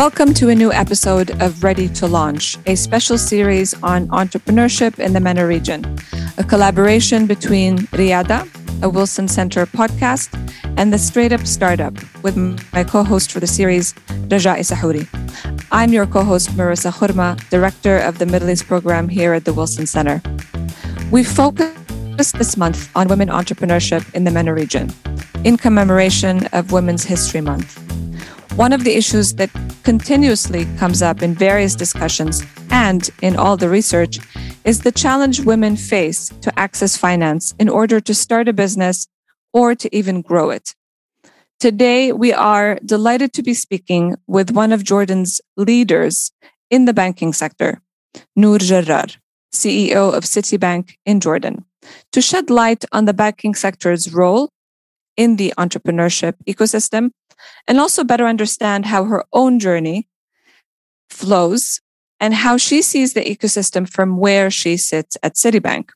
Welcome to a new episode of Ready to Launch, a special series on entrepreneurship in the MENA region, a collaboration between Riada, a Wilson Center podcast, and the Straight Up Startup with my co host for the series, Rajai Sahouri. I'm your co host, Merissa Khurma, Director of the Middle East Program here at the Wilson Center. We focus this month on women entrepreneurship in the MENA region in commemoration of Women's History Month. One of the issues that continuously comes up in various discussions and in all the research is the challenge women face to access finance in order to start a business or to even grow it. Today, we are delighted to be speaking with one of Jordan's leaders in the banking sector, Nour Jarrar, CEO of Citibank in Jordan, to shed light on the banking sector's role in the entrepreneurship ecosystem and also better understand how her own journey flows and how she sees the ecosystem from where she sits at Citibank.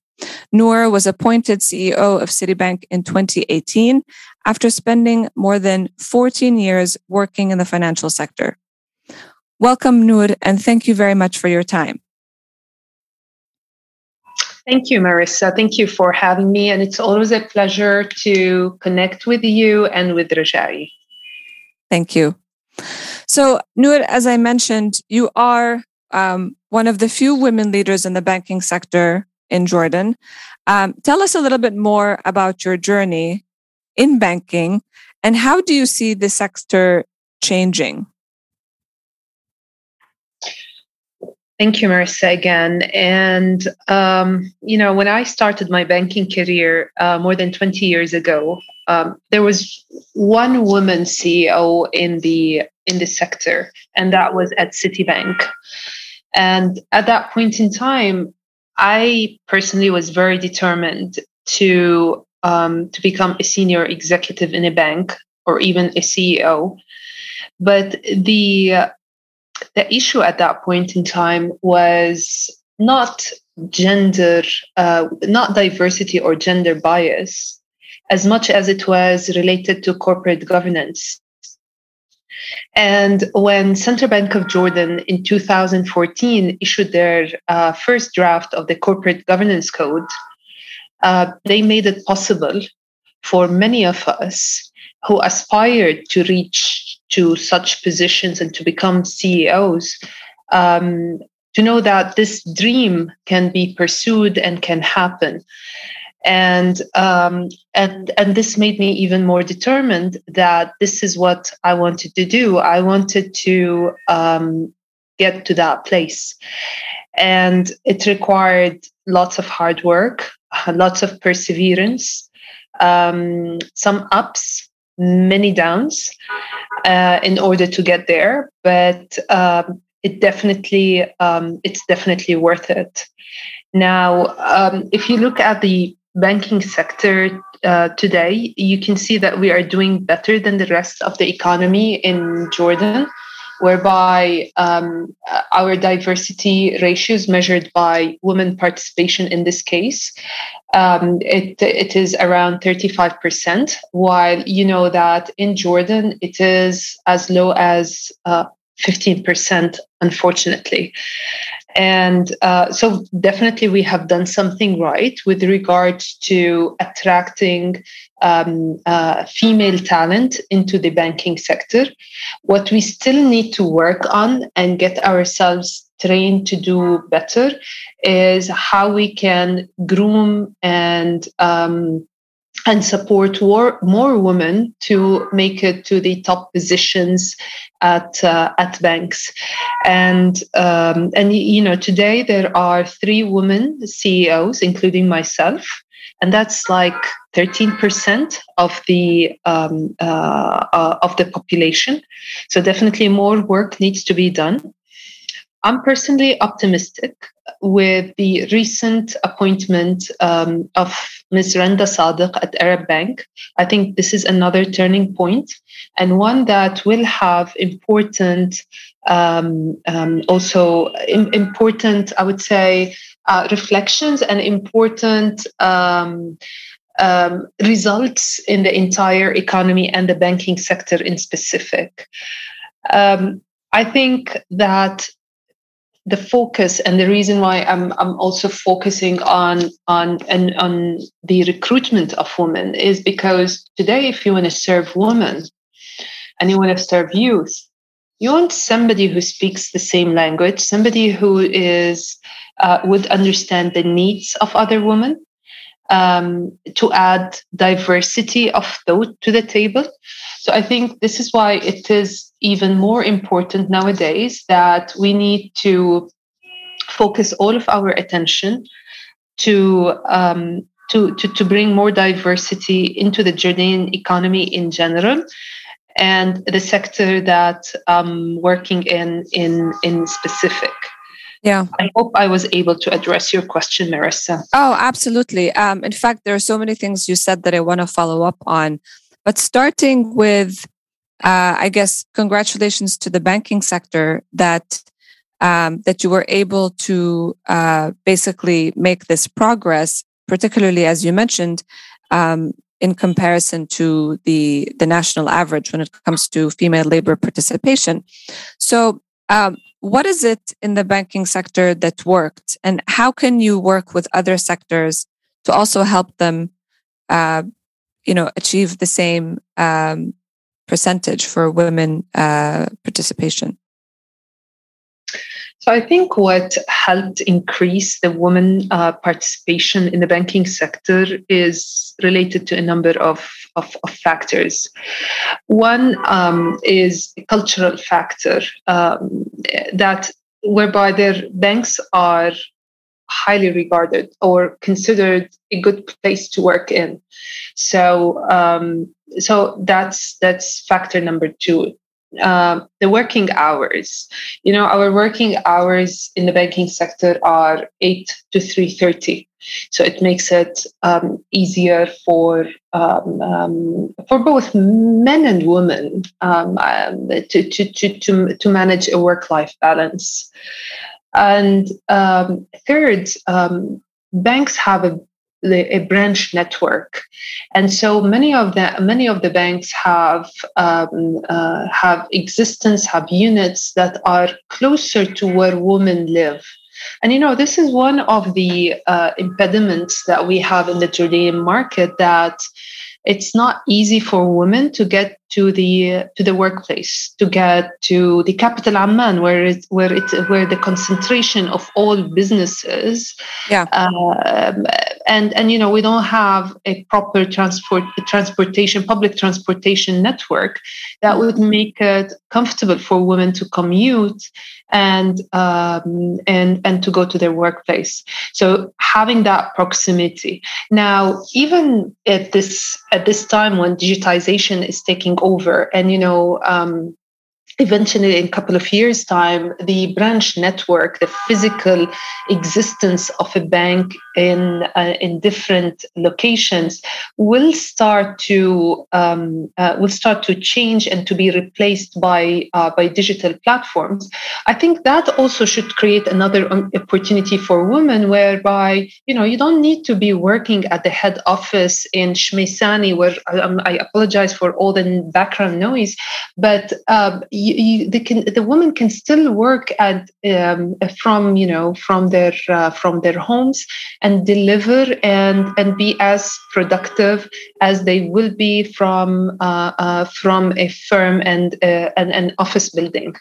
Nour was appointed CEO of Citibank in 2018 after spending more than 14 years working in the financial sector. Welcome, Nour, and thank you very much for your time. Thank you, Merissa. Thank you for having me. And it's always a pleasure to connect with you and with Rajai. Thank you. So, Nour, as I mentioned, you are um, one of the few women leaders in the banking sector in Jordan. Um, tell us a little bit more about your journey in banking and how do you see the sector changing? Thank you, Merissa, again. And, um, you know, when I started my banking career uh, more than 20 years ago, um, there was one woman CEO in the in the sector, and that was at Citibank. And at that point in time, I personally was very determined to um, to become a senior executive in a bank or even a CEO. But the the issue at that point in time was not gender, uh, not diversity or gender bias, as much as it was related to corporate governance. And when Central Bank of Jordan in 2014 issued their uh, first draft of the corporate governance code, uh, they made it possible for many of us who aspired to reach to such positions and to become CEOs um, to know that this dream can be pursued and can happen and um, and and this made me even more determined that this is what I wanted to do. I wanted to um, get to that place, and it required lots of hard work, lots of perseverance, um, some ups, many downs, uh, in order to get there. But um, it definitely um, it's definitely worth it. Now, um, if you look at the banking sector uh, today, you can see that we are doing better than the rest of the economy in Jordan, whereby um, our diversity ratios measured by women participation in this case, um, it, it is around 35%, while you know that in Jordan it is as low as uh, 15%, unfortunately. And uh, so, definitely, we have done something right with regard to attracting um, uh, female talent into the banking sector. What we still need to work on and get ourselves trained to do better is how we can groom and um, and support more, more women to make it to the top positions at uh, at banks. And um, and you know today there are three women CEOs including myself and that's like 13% of the um, uh, uh, of the population. So definitely more work needs to be done I'm personally optimistic with the recent appointment um, of Ms. Randa Sadik at Arab Bank. I think this is another turning point and one that will have important, um, um, also important, I would say, uh, reflections and important um, um, results in the entire economy and the banking sector in specific. Um, I think that the focus and the reason why I'm I'm also focusing on on and on the recruitment of women is because today, if you want to serve women and you want to serve youth, you want somebody who speaks the same language, somebody who is uh, would understand the needs of other women, um, to add diversity of thought to the table. So I think this is why it is even more important nowadays that we need to focus all of our attention to um, to, to, to bring more diversity into the Jordanian economy in general and the sector that I'm working in in in specific. Yeah. I hope I was able to address your question, Merissa. Oh, absolutely. Um, in fact, there are so many things you said that I want to follow up on. But starting with, uh, I guess, congratulations to the banking sector that um, that you were able to uh, basically make this progress, particularly as you mentioned, um, in comparison to the the national average when it comes to female labor participation. So um, what is it in the banking sector that worked, and how can you work with other sectors to also help them, uh, you know, achieve the same um, percentage for women uh, participation? So I think what helped increase the women uh, participation in the banking sector is related to a number of, of, of factors. One um, is a cultural factor um, that whereby their banks are highly regarded or considered a good place to work in. So um, so that's that's factor number two uh, the working hours. You know, our working hours in the banking sector are eight to three thirty, so it makes it um, easier for um, um, for both men and women um, um, to, to to to to manage a work life balance. And um, third, banks have a the, a branch network, and so many of the many of the banks have um, uh, have existence, have units that are closer to where women live. And you know, this is one of the uh, impediments that we have in the Jordanian market that it's not easy for women to get to the to the workplace to get to the capital Amman where it where it where the concentration of all businesses yeah. um, and and you know we don't have a proper transport transportation public transportation network that would make it comfortable for women to commute and um, and and to go to their workplace. So having that proximity. Now even at this at this time when digitization is taking over. And you know um, eventually in a couple of years time the branch network the physical existence of a bank in uh, in different locations will start to um, uh, will start to change and to be replaced by uh, by digital platforms. I think that also should create another opportunity for women whereby you know you don't need to be working at the head office in Shmeisani where um, I apologize for all the background noise but um, you, you, they can the women can still work at um, from you know from their uh, from their homes and deliver and and be as productive as they will be from uh, uh, from a firm and uh, and an office building.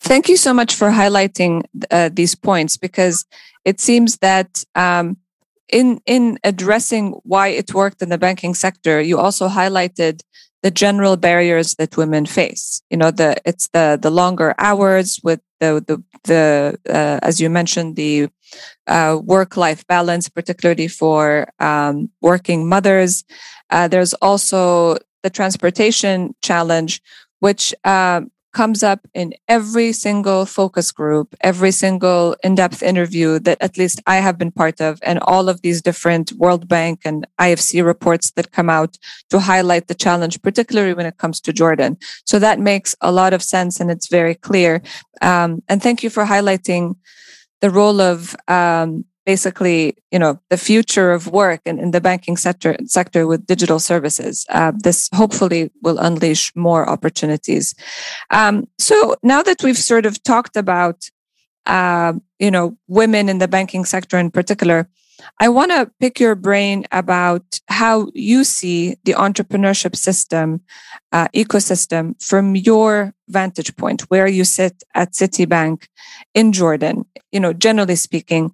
Thank you so much for highlighting uh, these points because it seems that. Um, in in addressing why it worked in the banking sector, you also highlighted the general barriers that women face. You know, the it's the the longer hours with the the the uh, as you mentioned the uh, work life balance, particularly for um, working mothers. Uh, there's also the transportation challenge, which um, comes up in every single focus group, every single in depth interview that at least I have been part of, and all of these different World Bank and IFC reports that come out to highlight the challenge, particularly when it comes to Jordan. So that makes a lot of sense and it's very clear. Um, and thank you for highlighting the role of um, basically, you know, the future of work in, in the banking sector sector with digital services. Uh, this hopefully will unleash more opportunities. Um, so now that we've sort of talked about, uh, you know, women in the banking sector in particular, I want to pick your brain about how you see the entrepreneurship system, uh, ecosystem from your vantage point, where you sit at Citibank in Jordan, you know, generally speaking,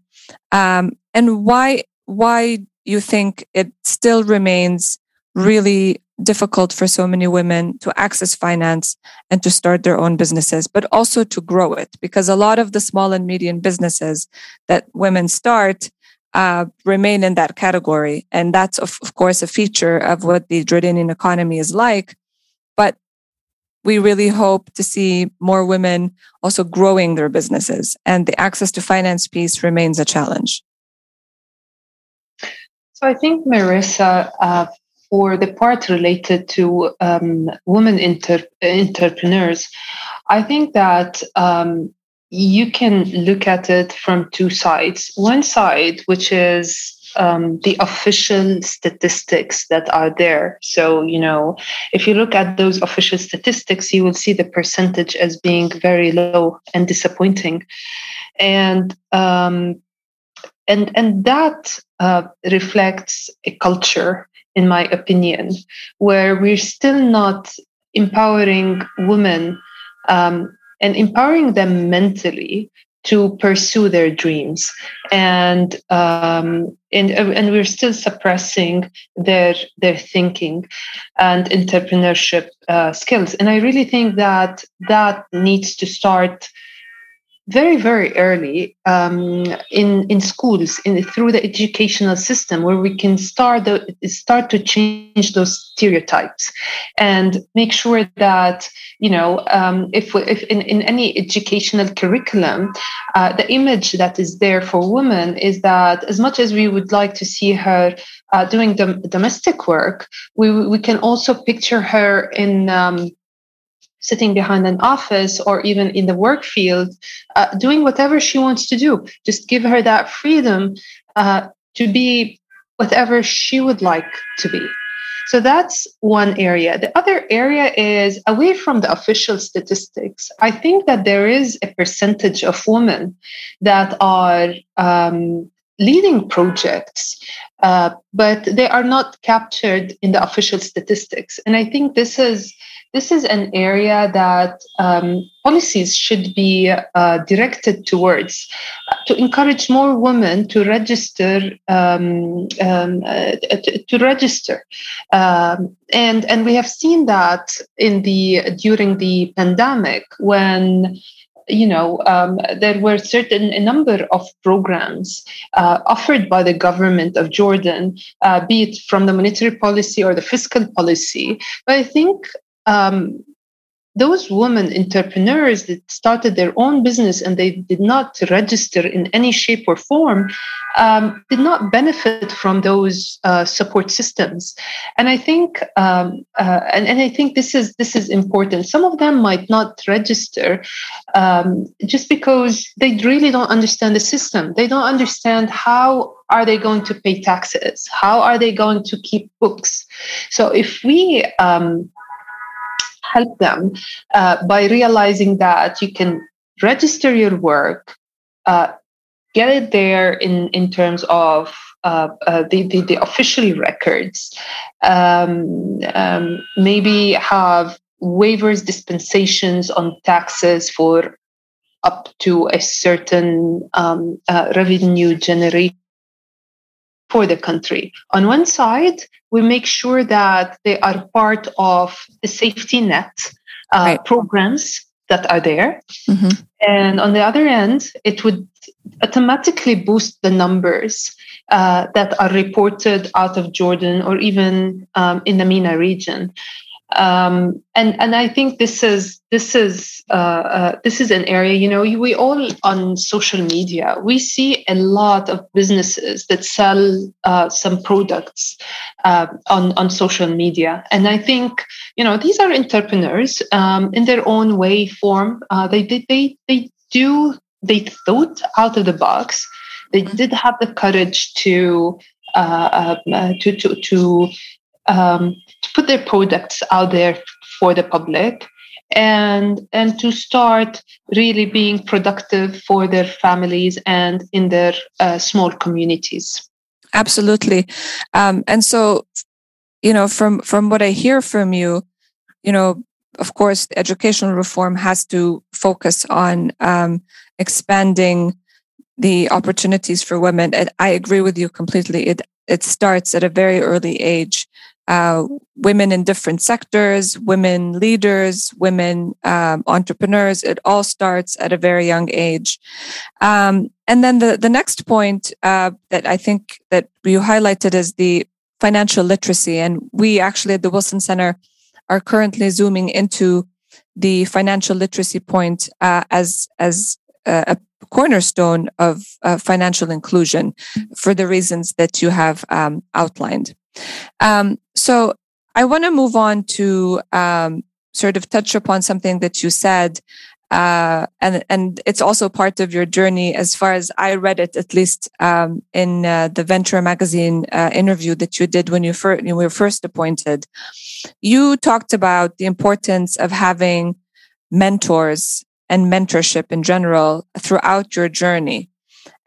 um, and why, why you think it still remains really difficult for so many women to access finance and to start their own businesses, but also to grow it. Because a lot of the small and medium businesses that women start uh, remain in that category. And that's, of, of course, a feature of what the Jordanian economy is like. But we really hope to see more women also growing their businesses. And the access to finance piece remains a challenge. So I think, Merissa, uh, for the part related to um, women inter- entrepreneurs, I think that um, you can look at it from two sides. One side, which is um, the official statistics that are there. So, you know, if you look at those official statistics, you will see the percentage as being very low and disappointing. And um, and and that uh, reflects a culture, in my opinion, where we're still not empowering women um, and empowering them mentally to pursue their dreams. And um, and, and we're still suppressing their their thinking and entrepreneurship uh, skills. And i really think that that needs to start very very early um, in in schools in through the educational system where we can start the, start to change those stereotypes and make sure that you know um, if, if in, in any educational curriculum uh, the image that is there for women is that as much as we would like to see her uh, doing the domestic work we, we can also picture her in um, sitting behind an office or even in the work field, uh, doing whatever she wants to do. Just give her that freedom uh, to be whatever she would like to be. So that's one area. The other area is away from the official statistics. I think that there is a percentage of women that are um, leading projects, uh, but they are not captured in the official statistics. And I think this is this is an area that um, policies should be uh, directed towards uh, to encourage more women to register um, um, uh, to, to, register um, and and we have seen that in the during the pandemic when you know, um, there were certain a number of programs uh, offered by the government of Jordan, uh, be it from the monetary policy or the fiscal policy. But I think um, those women entrepreneurs that started their own business and they did not register in any shape or form um, did not benefit from those uh, support systems. And i think um, uh, and, and i think this is this is important. Some of them might not register um, just because they really don't understand the system. They don't understand how are they going to pay taxes? How are they going to keep books? So if we um, help them uh, by realizing that you can register your work, uh, get it there in, in terms of uh, uh the, the, the, official records, um, um, maybe have waivers, dispensations on taxes for up to a certain um, uh, revenue generation for the country. On one side, we make sure that they are part of the safety net uh, right. programs that are there. Mm-hmm. And on the other end, it would automatically boost the numbers uh, that are reported out of Jordan or even um, in the MENA region um, and and I think this is this is uh, uh, this is an area you know we all on social media we see a lot of businesses that sell uh, some products uh, on on social media. And I think you know these are entrepreneurs um, in their own way form uh, they they they they do they thought out of the box. They did have the courage to uh, uh, to to to, um, to put their products out there for the public and and to start really being productive for their families and in their uh, small communities. Absolutely. Um, and so you know from from what i hear from you you know of course educational reform has to focus on um, expanding the opportunities for women. And i agree with you completely. It it starts at a very early age uh, women in different sectors, women leaders, women um, entrepreneurs. It all starts at a very young age. Um, and then the, the next point uh, that I think that you highlighted is the financial literacy. And we actually at the Wilson Center are currently zooming into the financial literacy point uh, as as a cornerstone of uh, financial inclusion for the reasons that you have um, outlined. Um, so I want to move on to um, sort of touch upon something that you said. Uh, and and it's also part of your journey, as far as I read it, at least um, in uh, the Venture magazine uh, interview that you did when you, fir- you were first appointed. You talked about the importance of having mentors and mentorship in general throughout your journey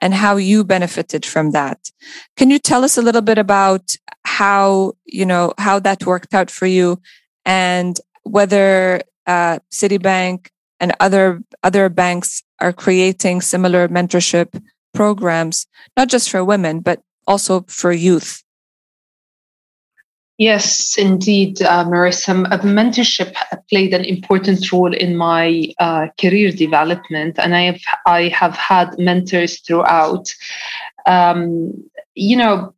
and how you benefited from that. Can you tell us a little bit about how, you know, how that worked out for you and whether uh, Citibank and other other banks are creating similar mentorship programs, not just for women, but also for youth? Yes, indeed, uh, Merissa. Mentorship played an important role in my uh, career development, and I have I have had mentors throughout. Um, you know,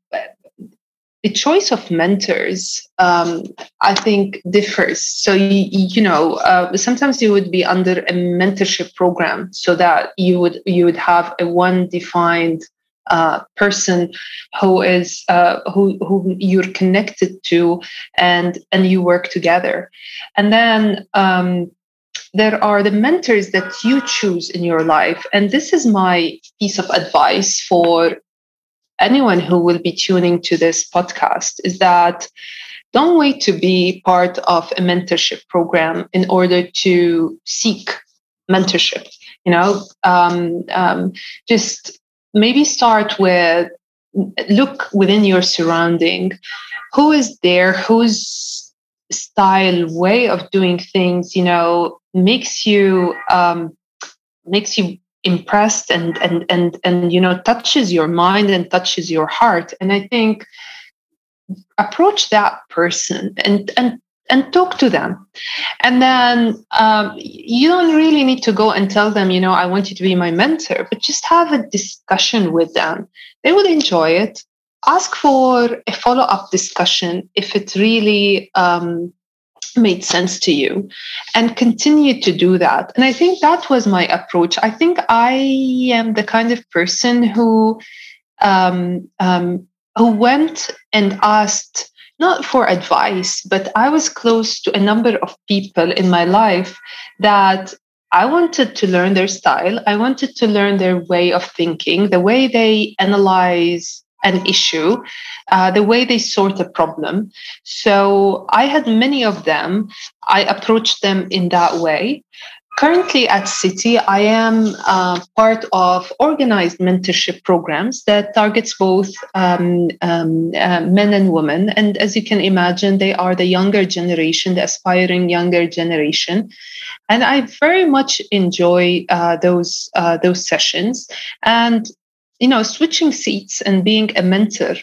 the choice of mentors, um, I think, differs. So you, you know, uh, sometimes you would be under a mentorship program, so that you would you would have a one defined uh, person who is uh, who who you're connected to and and you work together. And then um, there are the mentors that you choose in your life. And this is my piece of advice for anyone who will be tuning to this podcast is that don't wait to be part of a mentorship program in order to seek mentorship you know? Um, um, just maybe start with look within your surrounding. Who is there? Whose style way of doing things you know makes you um, makes you impressed and and and and you know touches your mind and touches your heart. And i think approach that person and and and talk to them. And then um, you don't really need to go and tell them, you know, I want you to be my mentor, but just have a discussion with them. They would enjoy it. Ask for a follow up discussion if it really um, made sense to you and continue to do that. And I think that was my approach. I think I am the kind of person who um, um who went and asked not for advice, but I was close to a number of people in my life that I wanted to learn their style. I wanted to learn their way of thinking, the way they analyze an issue, uh, the way they sort a problem. So I had many of them. I approached them in that way. Currently at Citi, I am uh, part of organized mentorship programs that targets both um, um, uh, men and women. And as you can imagine, they are the younger generation, the aspiring younger generation. And I very much enjoy uh, those uh, those sessions. And you know, switching seats and being a mentor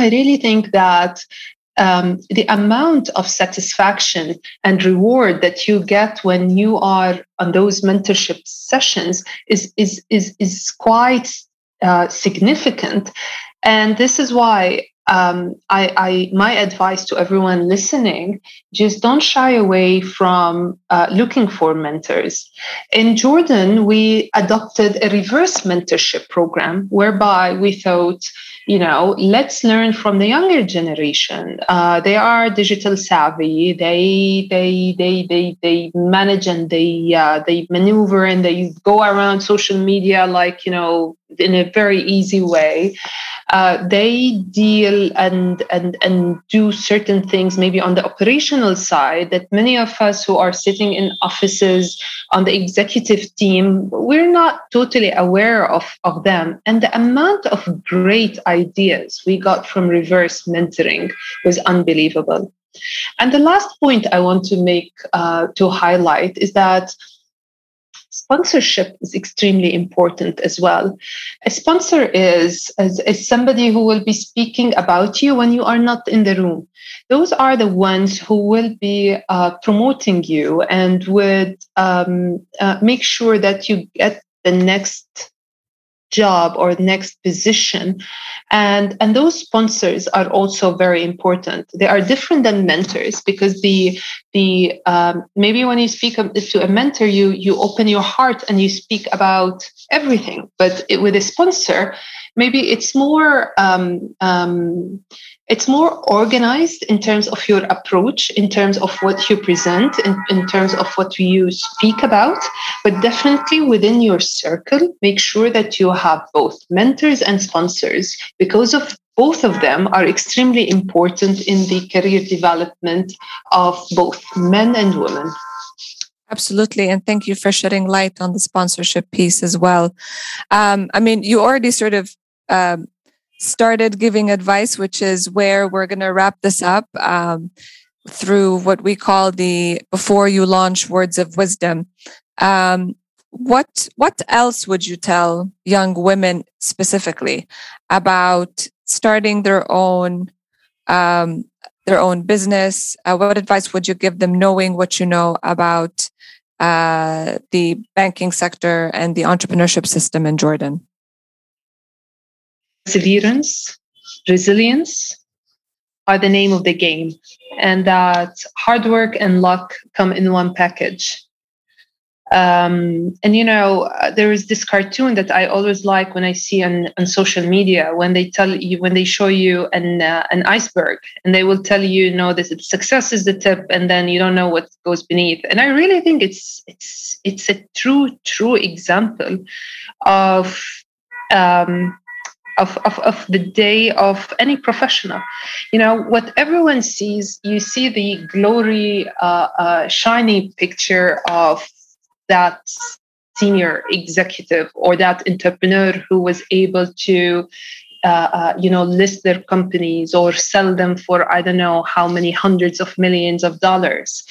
I really think that um, the amount of satisfaction and reward that you get when you are on those mentorship sessions is is is is quite uh, significant, and this is why um, I, I, my advice to everyone listening just don't shy away from uh, looking for mentors in jordan we adopted a reverse mentorship program whereby we thought you know, let's learn from the younger generation. Uh, they are digital savvy. They they they they they manage and they uh, they maneuver and they go around social media like you know in a very easy way. Uh, they deal and and and do certain things maybe on the operational side that many of us who are sitting in offices on the executive team we're not totally aware of of them. And the amount of great ideas we got from reverse mentoring was unbelievable. And the last point i want to make uh, to highlight is that sponsorship is extremely important as well. A sponsor is, is, is, somebody who will be speaking about you when you are not in the room. Those are the ones who will be uh, promoting you and would um, uh, make sure that you get the next job or next position and and those sponsors are also very important they are different than mentors because the the um, maybe when you speak to a mentor you you open your heart and you speak about everything. But it, with a sponsor maybe it's more um, um, it's more organized in terms of your approach in terms of what you present in, in terms of what you speak about. But definitely within your circle make sure that you have both mentors and sponsors because of both of them are extremely important in the career development of both men and women Absolutely. And thank you for shedding light on the sponsorship piece as well. Um, I mean, you already sort of um, started giving advice, which is where we're going to wrap this up um, through what we call the before you launch words of wisdom. Um, what what else would you tell young women specifically about starting their own um, their own business? Uh, what advice would you give them, knowing what you know about uh, the banking sector and the entrepreneurship system in Jordan? perseverance, resilience are the name of the game, and that hard work and luck come in one package. Um, and you know, uh, there is this cartoon that I always like when I see on, on social media when they tell you when they show you an uh, an iceberg and they will tell you, you know, this success is the tip, and then you don't know what goes beneath. And I really think it's it's it's a true true example of um, of, of, of the day of any professional. You know, what everyone sees, you see the glory, uh, uh, shiny picture of that senior executive or that entrepreneur who was able to uh, uh, you know list their companies or sell them for i don't know how many hundreds of millions of dollars.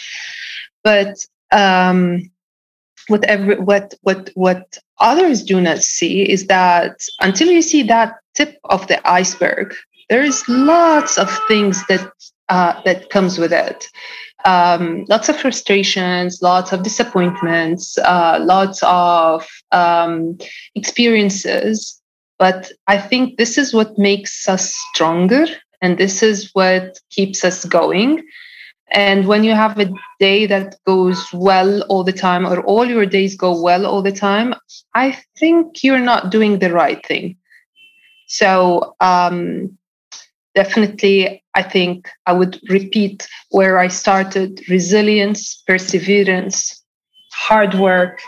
But um, what every what what what others do not see is that until you see that tip of the iceberg there's lots of things that uh, that comes with it. Um, lots of frustrations lots of disappointments uh, lots of um, experiences. But i think this is what makes us stronger and this is what keeps us going. And when you have a day that goes well all the time, or all your days go well all the time, I think you're not doing the right thing. So, um, definitely, I think I would repeat where I started resilience, perseverance, hard work,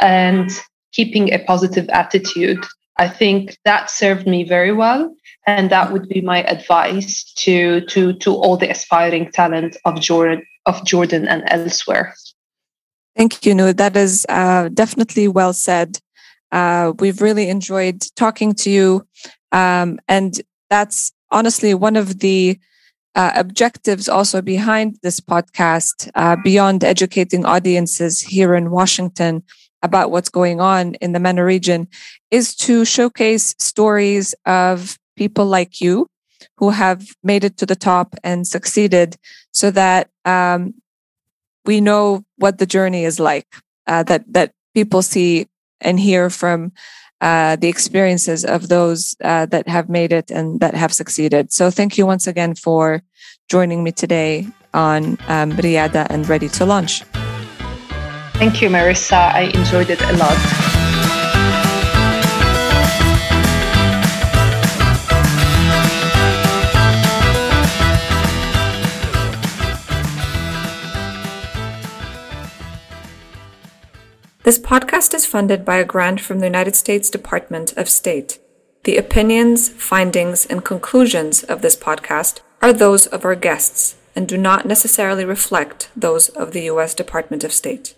and keeping a positive attitude. I think that served me very well and that would be my advice to to to all the aspiring talent of Jordan of Jordan and elsewhere. Thank you, Nour. That is uh, definitely well said. Uh, we've really enjoyed talking to you, um, and that's honestly one of the uh, objectives also behind this podcast, uh, beyond educating audiences here in Washington about what's going on in the MENA region, is to showcase stories of people like you who have made it to the top and succeeded so that um, we know what the journey is like uh, that that people see and hear from uh, the experiences of those uh, that have made it and that have succeeded. So thank you once again for joining me today on um, Riada and Ready to Launch. Thank you, Merissa. I enjoyed it a lot. This podcast is funded by a grant from the United States Department of State. The opinions, findings, and conclusions of this podcast are those of our guests and do not necessarily reflect those of the U.S. Department of State.